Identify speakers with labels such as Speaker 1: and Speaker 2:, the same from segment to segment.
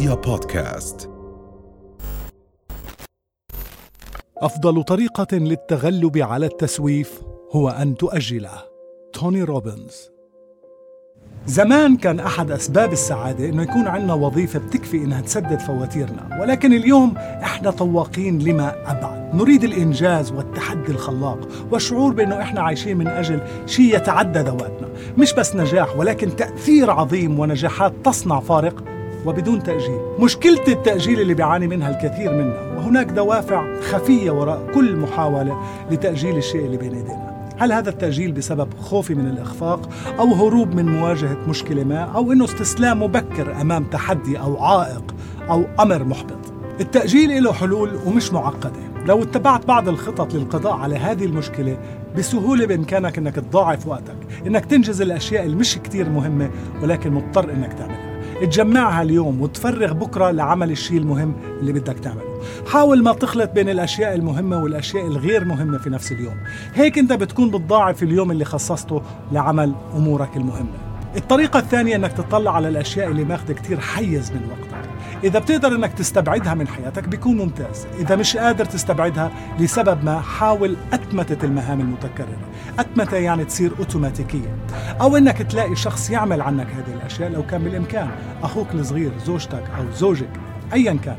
Speaker 1: رؤيا بودكاست.
Speaker 2: أفضل طريقة للتغلب على التسويف هو أن تؤجله. توني روبنز. زمان كان أحد أسباب السعادة إنه يكون عندنا وظيفة بتكفي إنها تسدد فواتيرنا، ولكن اليوم إحنا تواقين لما أبعد، نريد الإنجاز والتحدي الخلاق، والشعور بإنه إحنا عايشين من أجل شيء يتعدى ذواتنا، مش بس نجاح ولكن تأثير عظيم ونجاحات تصنع فارق وبدون تأجيل. مشكلة التأجيل اللي بيعاني منها الكثير منا وهناك دوافع خفية وراء كل محاولة لتأجيل الشيء اللي بين ايدينا هل هذا التأجيل بسبب خوفي من الإخفاق أو هروب من مواجهة مشكلة ما أو أنه استسلام مبكر أمام تحدي أو عائق أو أمر محبط؟ التأجيل له حلول ومش معقدة. لو اتبعت بعض الخطط للقضاء على هذه المشكلة بسهولة بإمكانك أنك تضاعف وقتك أنك تنجز الأشياء اللي مش كتير مهمة ولكن مضطر أنك تعملها. تجمعها اليوم وتفرغ بكرة لعمل الشيء المهم اللي بدك تعمله. حاول ما تخلط بين الأشياء المهمة والأشياء الغير مهمة في نفس اليوم. هيك أنت بتكون بتضاعف اليوم اللي خصصته لعمل أمورك المهمة. الطريقة الثانية أنك تطلع على الأشياء اللي ماخذة كتير حيز من وقتك إذا بتقدر أنك تستبعدها من حياتك بيكون ممتاز. إذا مش قادر تستبعدها لسبب ما حاول أتمتة المهام المتكررة. أتمتة يعني تصير أوتوماتيكية. أو أنك تلاقي شخص يعمل عنك هذه الأشياء لو كان بالإمكان. أخوك الصغير زوجتك أو زوجك أيا كان.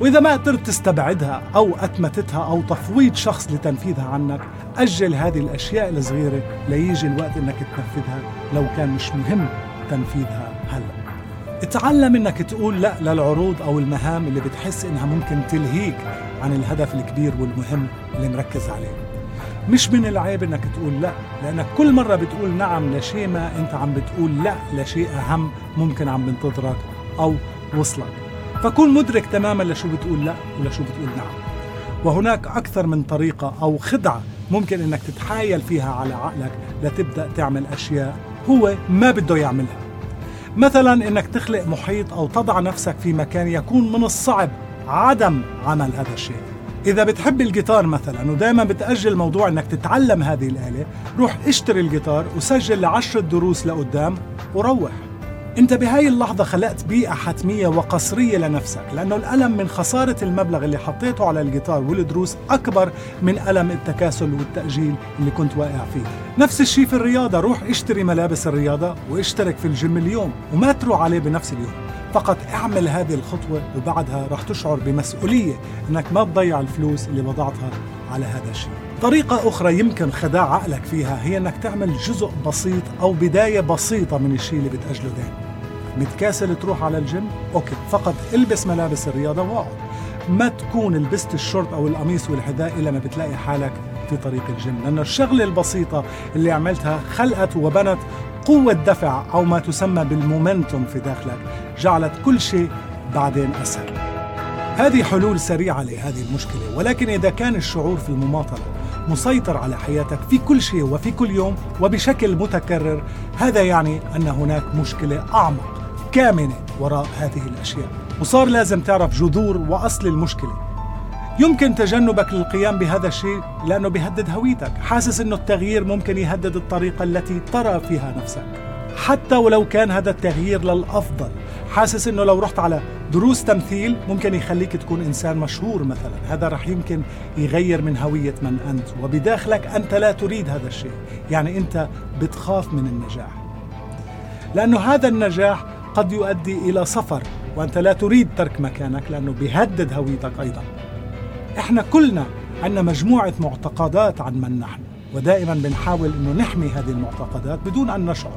Speaker 2: وإذا ما قدرت تستبعدها أو أتمتتها أو تفويض شخص لتنفيذها عنك أجل هذه الأشياء الصغيرة ليجي الوقت أنك تنفذها لو كان مش مهم تنفيذها هلأ. اتعلم إنك تقول لا للعروض أو المهام اللي بتحس إنها ممكن تلهيك عن الهدف الكبير والمهم اللي مركز عليه. مش من العيب إنك تقول لا لأنك كل مرة بتقول نعم لشيء ما أنت عم بتقول لا لشيء أهم ممكن عم بنتظرك أو وصلك. فكون مدرك تماما لشو بتقول لا ولشو بتقول نعم. وهناك أكثر من طريقة أو خدعة ممكن إنك تتحايل فيها على عقلك لتبدأ تعمل أشياء هو ما بده يعملها. مثلا إنك تخلق محيط أو تضع نفسك في مكان يكون من الصعب عدم عمل هذا الشيء. إذا بتحب الجيتار مثلا ودائما بتأجل موضوع إنك تتعلم هذه الآلة روح اشتري الجيتار وسجل لعشرة دروس لقدام وروح. انت بهاي اللحظة خلقت بيئة حتمية وقسرية لنفسك لأنه الألم من خسارة المبلغ اللي حطيته على الجيتار والدروس أكبر من ألم التكاسل والتأجيل اللي كنت واقع فيه. نفس الشيء في الرياضة روح اشتري ملابس الرياضة واشترك في الجيم اليوم وما تروح عليه بنفس اليوم. فقط اعمل هذه الخطوة وبعدها رح تشعر بمسؤولية إنك ما تضيع الفلوس اللي وضعتها على هذا الشيء. طريقة أخرى يمكن خداع عقلك فيها هي أنك تعمل جزء بسيط أو بداية بسيطة من الشيء اللي بتأجله دائما. متكاسل تروح على ال gym؟ okay فقط البس ملابس الرياضة واقعد ما تكون لبست الشورت أو القميص والحذاء إلا ما بتلاقي حالك في طريق الجيم لأن الشغلة البسيطة اللي عملتها خلقت وبنت قوة دفع أو ما تسمى بالمومنتوم في داخلك جعلت كل شيء بعدين أسهل. هذه حلول سريعة لهذه المشكلة ولكن إذا كان الشعور في المماطلة مسيطر على حياتك في كل شيء وفي كل يوم وبشكل متكرر. هذا يعني أن هناك مشكلة أعمق كامنة وراء هذه الأشياء. وصار لازم تعرف جذور وأصل المشكلة. يمكن تجنبك للقيام بهذا الشيء لأنه بيهدد هويتك. حاسس أنه التغيير ممكن يهدد الطريقة التي ترى فيها نفسك. حتى ولو كان هذا التغيير للأفضل. حاسس أنه لو رحت على دروس تمثيل ممكن يخليك تكون إنسان مشهور مثلا. هذا رح يمكن يغير من هوية من أنت وبداخلك أنت لا تريد هذا الشيء. يعني أنت بتخاف من النجاح. لأنه هذا النجاح قد يؤدي إلى سفر وأنت لا تريد ترك مكانك لأنه بيهدد هويتك أيضا. إحنا كلنا عندنا مجموعة معتقدات عن من نحن ودائما بنحاول أنه نحمي هذه المعتقدات بدون أن نشعر.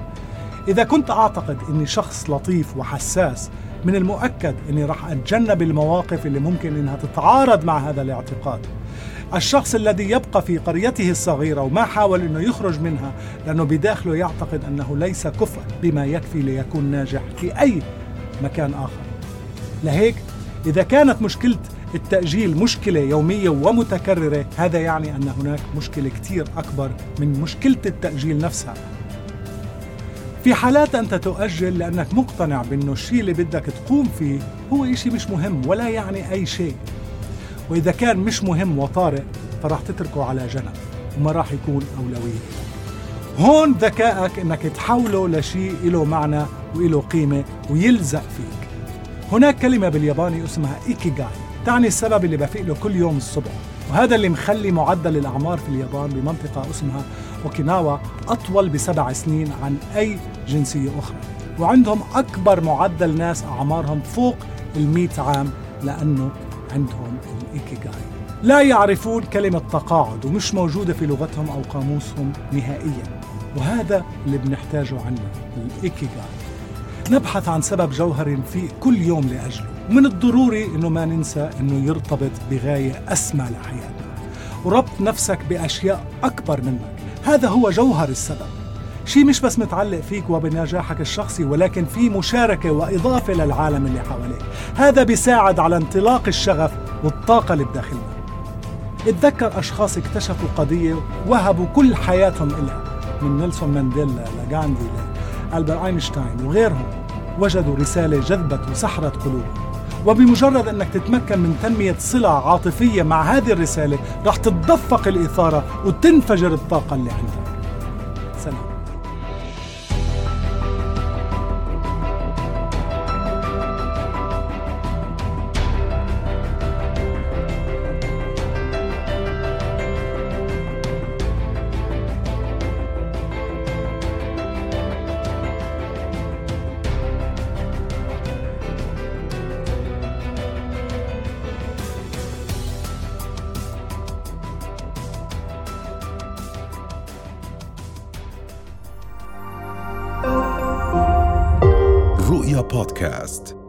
Speaker 2: إذا كنت أعتقد أني شخص لطيف وحساس من المؤكد أني راح أتجنب المواقف اللي ممكن أنها تتعارض مع هذا الاعتقاد. الشخص الذي يبقى في قريته الصغيرة وما حاول أنه يخرج منها لأنه بداخله يعتقد أنه ليس كفء بما يكفي ليكون ناجح في أي مكان آخر. لهيك إذا كانت مشكلة التأجيل مشكلة يومية ومتكررة هذا يعني أن هناك مشكلة كتير أكبر من مشكلة التأجيل نفسها. في حالات أنت تؤجل لأنك مقتنع بأنه الشيء اللي بدك تقوم فيه هو إشي مش مهم ولا يعني أي شيء. وإذا كان مش مهم وطارئ فراح تتركه على جنب وما راح يكون أولوية. هون ذكائك إنك تحوله لشيء له معنى وله قيمة ويلزق فيك. هناك كلمة بالياباني اسمها إيكيغاي تعني السبب اللي بفيق له كل يوم الصبح. وهذا اللي مخلي معدل الأعمار في اليابان بمنطقة اسمها أوكيناوا أطول بسبع سنين عن أي جنسية أخرى. وعندهم أكبر معدل ناس أعمارهم فوق المئة عام لأنه عندهم الإيكيغاي. لا يعرفون كلمة تقاعد ومش موجودة في لغتهم أو قاموسهم نهائيا. وهذا اللي بنحتاجه عنا الإيكيغاي. نبحث عن سبب جوهري في كل يوم لأجله. ومن الضروري أنه ما ننسى أنه يرتبط بغاية أسمى لحياتنا وربط نفسك بأشياء أكبر منك. هذا هو جوهر السبب. شيء مش بس متعلق فيك وبنجاحك الشخصي ولكن في مشاركة وإضافة للعالم اللي حواليك. هذا بيساعد على انطلاق الشغف والطاقة اللي بداخلنا. اتذكر أشخاص اكتشفوا قضية وهبوا كل حياتهم إلها من نيلسون مانديلا لغاندي ألبر أينشتاين وغيرهم وجدوا رسالة جذبت وسحرت قلوبهم وبمجرد أنك تتمكن من تنمية صلة عاطفية مع هذه الرسالة رح تتدفق الإثارة وتنفجر الطاقة اللي عندك. سلام.
Speaker 1: رؤيا بودكاست